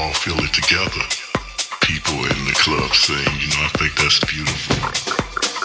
all feel it together, people in the club saying, you know, I think that's beautiful.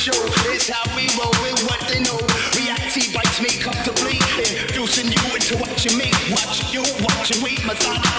show. It's how we roll with what they know. Reactive bites me comfortably, introducing you into what you make. Watch you, watching me, my thoughts.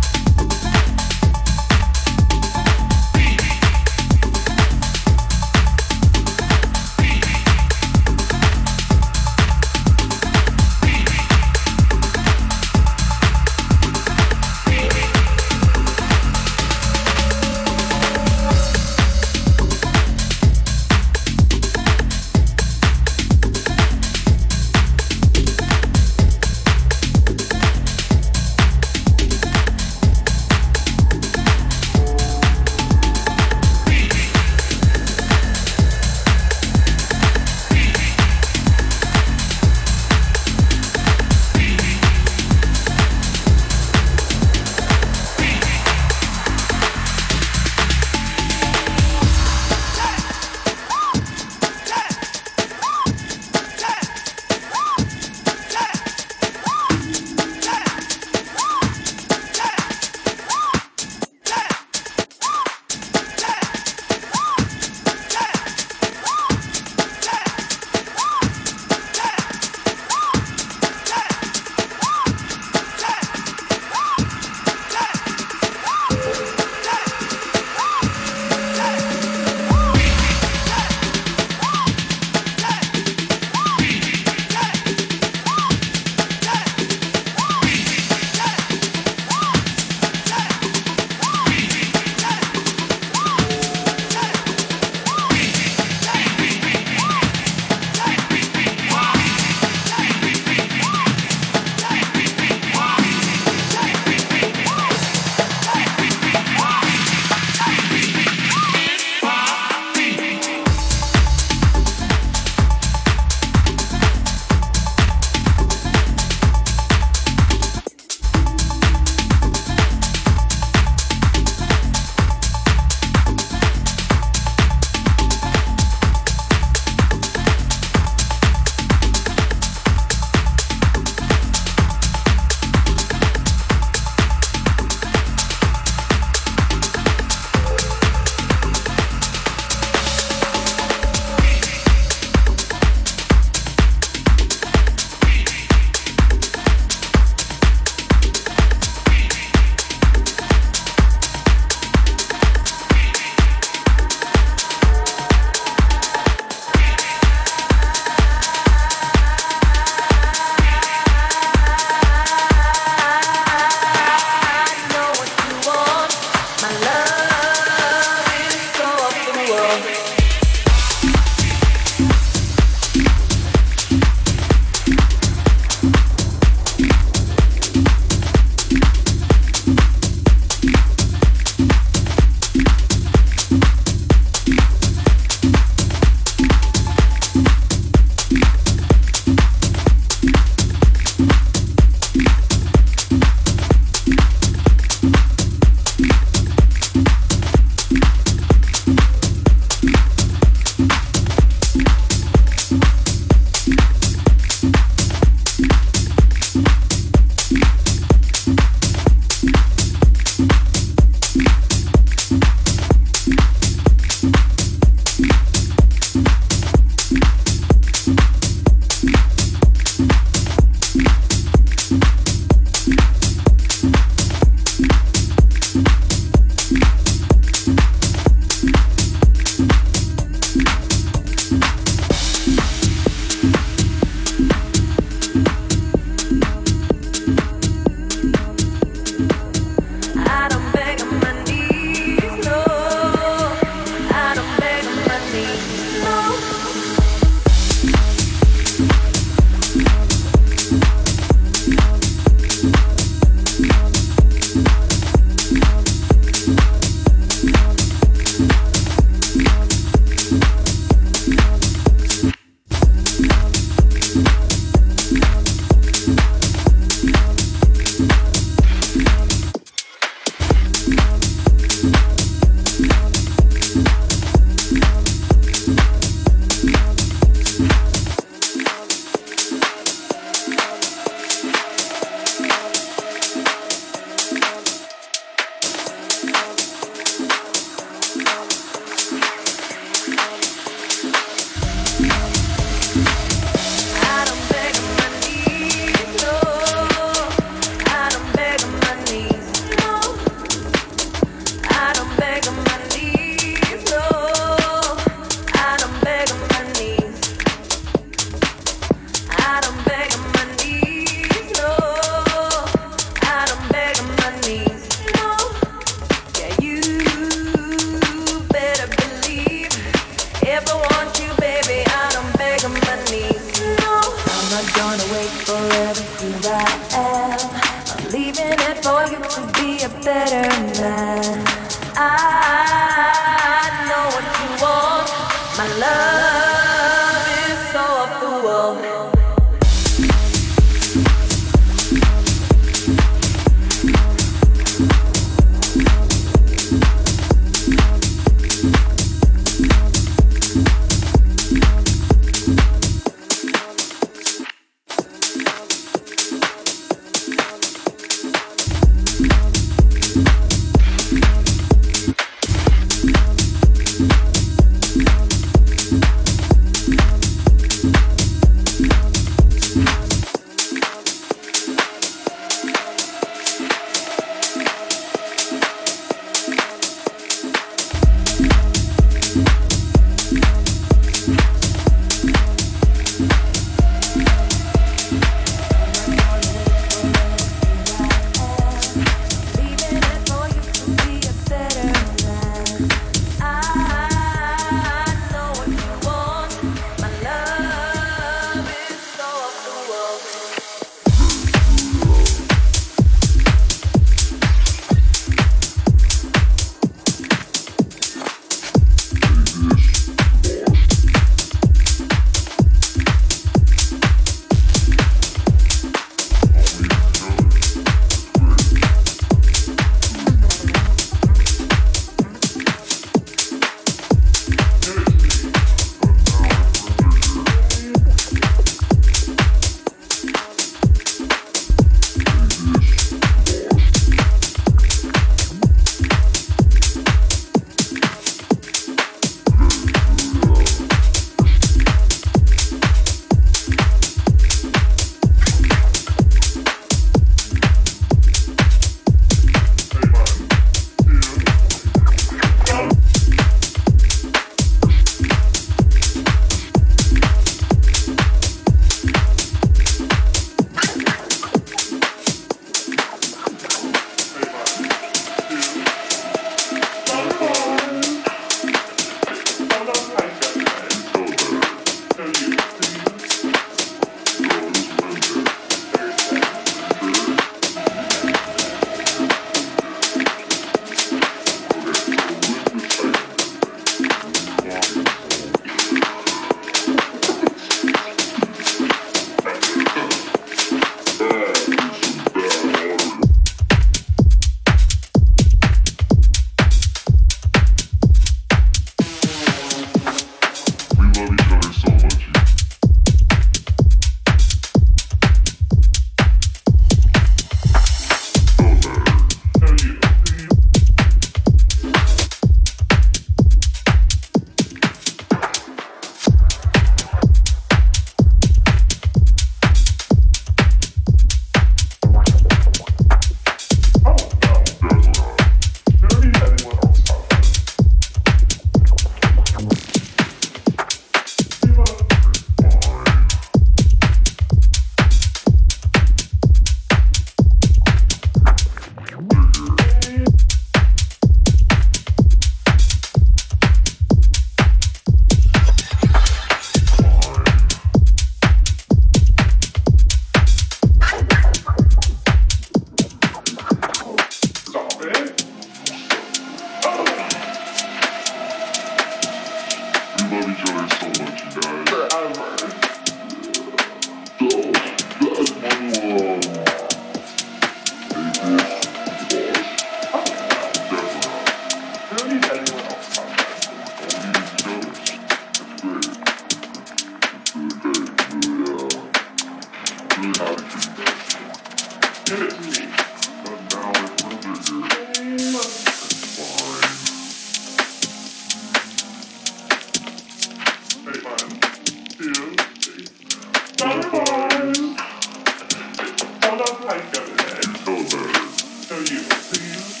Some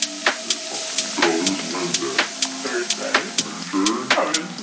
bad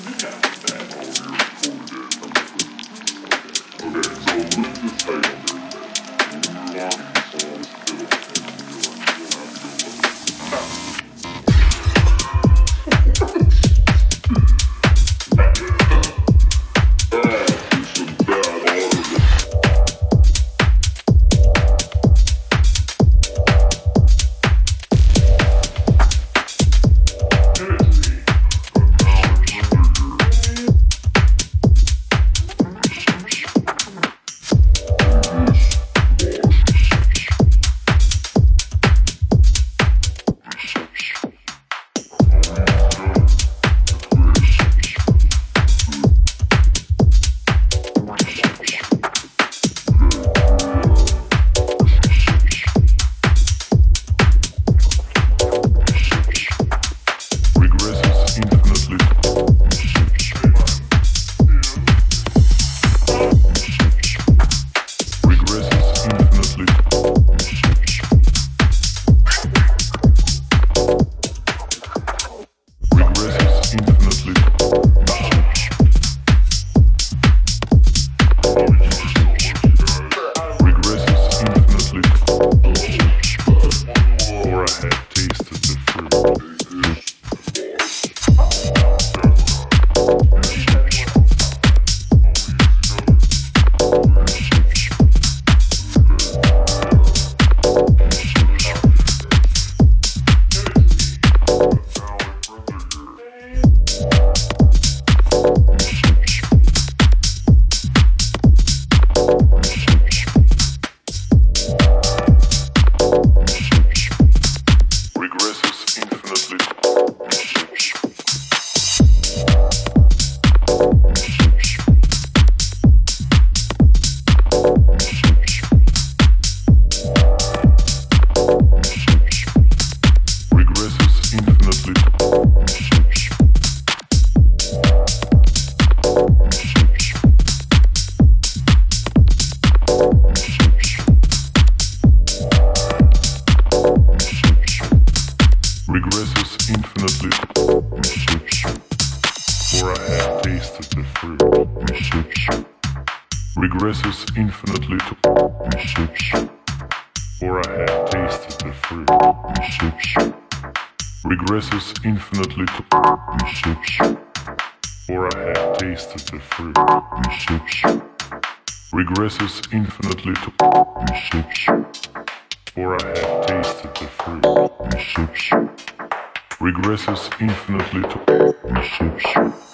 regresses infinitely to these deception. For I have tasted the fruit. of these Deception. Regresses infinitely to these deception.